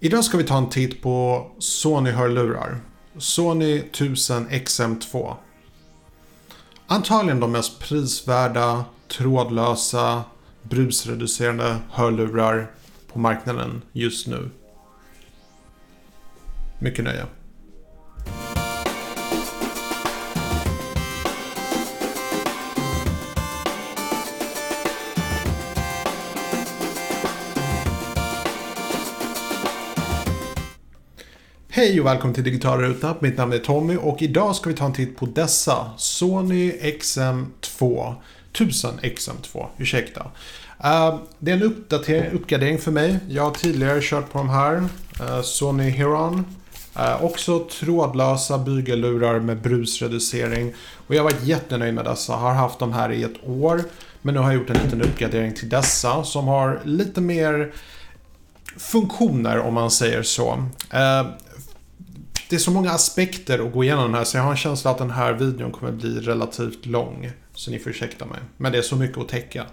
Idag ska vi ta en titt på Sony-hörlurar. Sony 1000 XM2. Antagligen de mest prisvärda, trådlösa, brusreducerande hörlurar på marknaden just nu. Mycket nöje. Hej och välkommen till Digital Ruta. Mitt namn är Tommy och idag ska vi ta en titt på dessa Sony XM2. 1000 XM2, ursäkta. Uh, det är en uppdatering, uppgradering för mig. Jag har tidigare kört på de här. Uh, Sony Heron. Uh, också trådlösa bygellurar med brusreducering. Och jag har varit jättenöjd med dessa. Har haft de här i ett år. Men nu har jag gjort en liten uppgradering till dessa som har lite mer funktioner om man säger så det är så många aspekter att gå igenom den här så jag har en känsla att den här videon kommer bli relativt lång. Så ni får ursäkta mig. Men det är så mycket att täcka.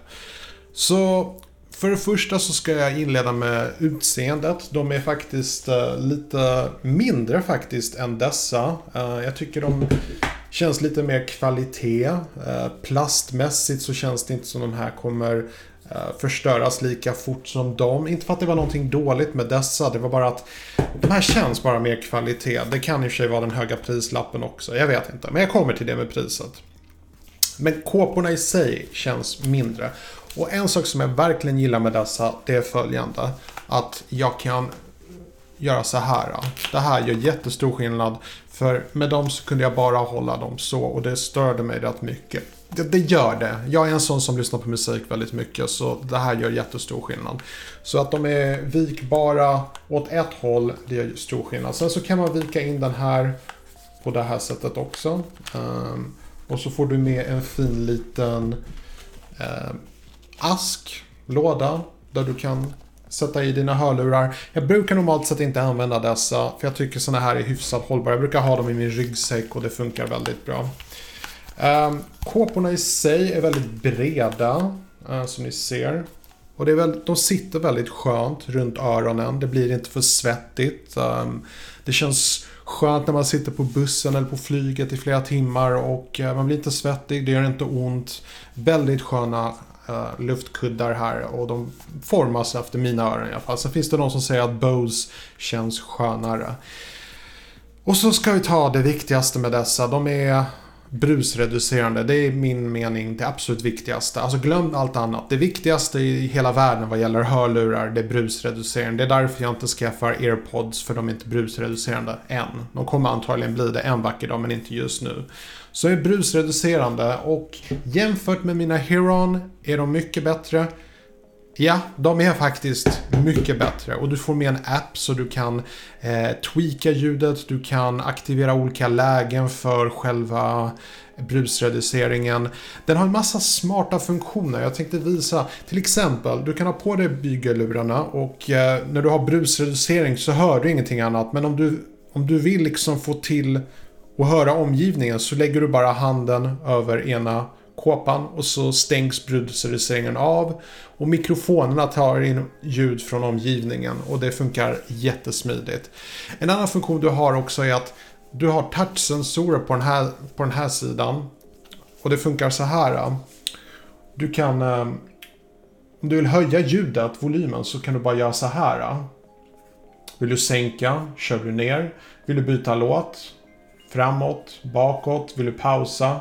Så för det första så ska jag inleda med utseendet. De är faktiskt eh, lite mindre faktiskt än dessa. Eh, jag tycker de känns lite mer kvalitet. Eh, plastmässigt så känns det inte som de här kommer Eh, förstöras lika fort som dem. Inte för att det var någonting dåligt med dessa, det var bara att de här känns bara mer kvalitet. Det kan i och för sig vara den höga prislappen också, jag vet inte. Men jag kommer till det med priset. Men kåporna i sig känns mindre. Och en sak som jag verkligen gillar med dessa, det är följande. Att jag kan göra så här. Det här gör jättestor skillnad. För med dem så kunde jag bara hålla dem så och det störde mig rätt mycket det, det, gör det. Jag är en sån som lyssnar på musik väldigt mycket så det här gör jättestor skillnad. Så att de är vikbara åt ett håll, det gör stor skillnad. Sen så kan man vika in den här på det här sättet också. Um, och så får du med en fin liten uh, ask, låda, där du kan sätta i dina hörlurar. Jag brukar normalt sett inte använda dessa, för jag tycker såna här är hyfsat hållbara. Jag brukar ha dem i min ryggsäck och det funkar väldigt bra. Um, kåporna i sig är väldigt breda, uh, som ni ser. Och det är väldigt, de sitter väldigt skönt runt öronen. Det blir inte för svettigt. Um, det känns skönt när man sitter på bussen eller på flyget i flera timmar och uh, man blir inte svettig, det gör inte ont. Väldigt sköna uh, luftkuddar här och de formas efter mina öron i alla fall. Sen finns det de som säger att Bose känns skönare. Och så ska vi ta det viktigaste med dessa. De är brusreducerande. Det är min mening det absolut viktigaste. Alltså glöm allt annat. Det viktigaste i hela världen vad gäller hörlurar, det är brusreducerande. Det är därför jag inte skaffar airpods för de är inte brusreducerande än. De kommer antagligen bli det en vacker dag men inte just nu. Så är brusreducerande och jämfört med mina Heron är de mycket bättre. Ja, de är faktiskt mycket bättre och du får med en app så du kan eh, tweaka ljudet, du kan aktivera olika lägen för själva brusreduceringen. Den har en massa smarta funktioner. Jag tänkte visa till exempel, du kan ha på dig bygellurarna och eh, när du har brusreducering så hör du ingenting annat. Men om du, om du vill liksom få till och höra omgivningen så lägger du bara handen över ena kåpan och så stängs brusreduceringen av. Och mikrofonerna tar in ljud från omgivningen och det funkar jättesmidigt. En annan funktion du har också är att du har touchsensorer på den här, på den här sidan. Och det funkar så här. Du kan... Eh, om du vill höja ljudet, volymen, så kan du bara göra så här. Vill du sänka, kör du ner. Vill du byta låt, framåt, bakåt, vill du pausa,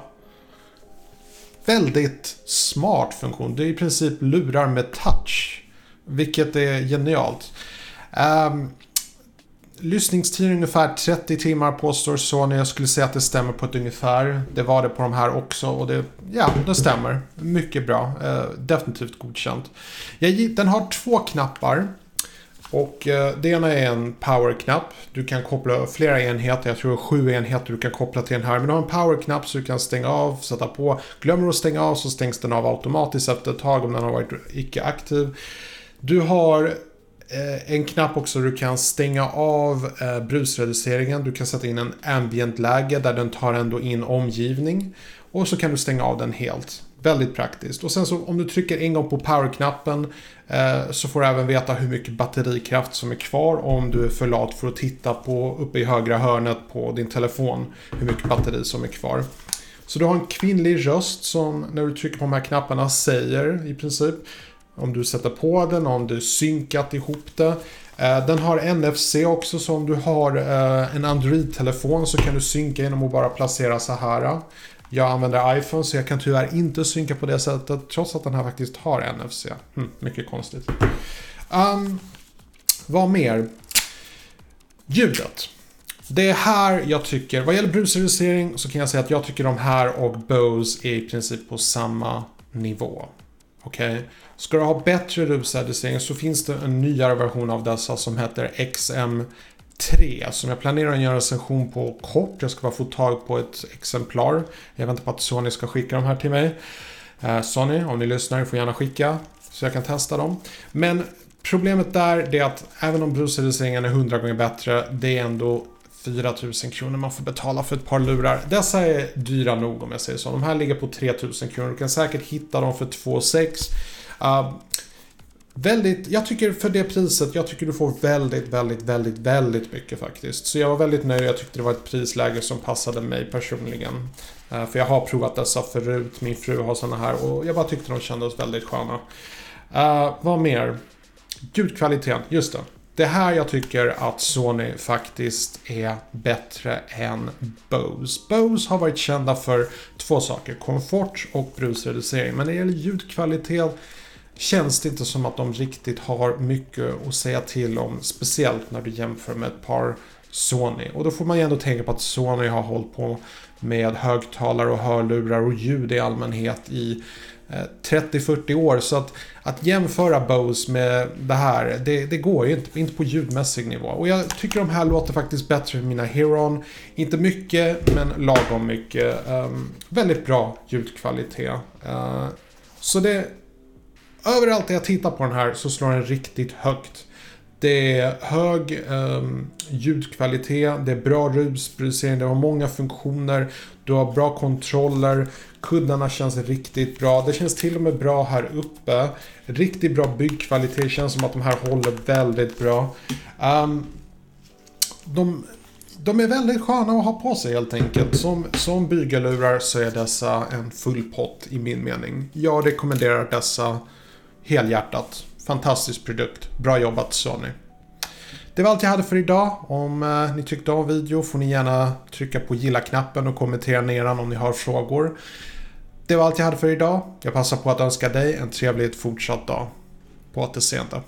väldigt smart funktion. Det är i princip lurar med touch. Vilket är genialt. Um, lyssningstid ungefär 30 timmar påstår Sony. Jag skulle säga att det stämmer på ett ungefär. Det var det på de här också och det, ja, det stämmer. Mycket bra. Uh, definitivt godkänt. Jag, den har två knappar. Och eh, det ena är en powerknapp. Du kan koppla flera enheter. Jag tror det är sju enheter du kan koppla till den här. Men du har en powerknapp så du kan stänga av, sätta på. Glömmer du att stänga av så stängs den av automatiskt efter ett tag om den har varit icke aktiv. Du har Eh, en knapp också där du kan stänga av eh, brusreduceringen. Du kan sätta in en ambient-läge där den tar ändå in omgivning. Och så kan du stänga av den helt. Väldigt praktiskt. Och sen så om du trycker en gång på powerknappen eh, så får du även veta hur mycket batterikraft som är kvar om du är för lat för att titta på uppe i högra hörnet på din telefon hur mycket batteri som är kvar. Så du har en kvinnlig röst som när du trycker på de här knapparna säger i princip om du sätter på den, om du synkat ihop det. Eh, den har NFC också så om du har eh, en Android-telefon så kan du synka genom att bara placera så här. Jag använder iPhone så jag kan tyvärr inte synka på det sättet trots att den här faktiskt har NFC. Hm, mycket konstigt. Um, vad mer? Ljudet. Det är här jag tycker, vad gäller brusreducering så kan jag säga att jag tycker de här och Bose är i princip på samma nivå. Okej? Okay? Ska du ha bättre brusreducering så finns det en nyare version av dessa som heter XM3 som jag planerar att göra en recension på kort. Jag ska bara få tag på ett exemplar. Jag väntar på att Sony ska skicka de här till mig. Eh, Sony, om ni lyssnar, får gärna skicka så jag kan testa dem. Men problemet där är att även om brusreduceringen är 100 gånger bättre, det är ändå 4000 kronor man får betala för ett par lurar. Dessa är dyra nog om jag säger så. De här ligger på 3000 kronor. Du kan säkert hitta dem för 2 6 uh, Väldigt, jag tycker för det priset, jag tycker du får väldigt, väldigt, väldigt, väldigt mycket faktiskt. Så jag var väldigt nöjd, jag tyckte det var ett prisläge som passade mig personligen. Uh, för jag har provat dessa förut, min fru har såna här och jag bara tyckte de kändes väldigt sköna. Uh, vad mer? Ljudkvaliteten, just det. Det här jag tycker att Sony faktiskt är bättre än Bose. Bose har varit kända för två saker, komfort och brusreducering. Men när det gäller ljudkvalitet känns det inte som att de riktigt har mycket att säga till om. Speciellt när du jämför med ett par Sony. Och då får man ju ändå tänka på att Sony har hållit på med högtalare och hörlurar och ljud i allmänhet i Eh, 30-40 år. Så att, att jämföra Bose med det här, det, det, går ju inte, inte på ljudmässig nivå. Och jag tycker de här låter faktiskt bättre än mina Heron. Inte mycket, men lagom mycket. Um, väldigt bra ljudkvalitet. Uh, så det... Överallt där jag tittar på den här så slår den riktigt högt. Det är hög um, ljudkvalitet, det är bra rusproducering, det har många funktioner, du har bra kontroller, kuddarna känns riktigt bra. Det känns till och med bra här uppe. Riktigt bra byggkvalitet, det känns som att de här håller väldigt bra. Um, de, de är väldigt sköna att ha på sig helt enkelt. Som, som bygelurar så är dessa en full pott i min mening. Jag rekommenderar dessa helhjärtat. Fantastisk produkt. Bra jobbat Sony. Det var allt jag hade för idag. Om eh, ni tyckte om video får ni gärna trycka på gilla-knappen och kommentera nedan om ni har frågor. Det var allt jag hade för idag. Jag passar på att önska dig en trevlig fortsatt dag. På återseende.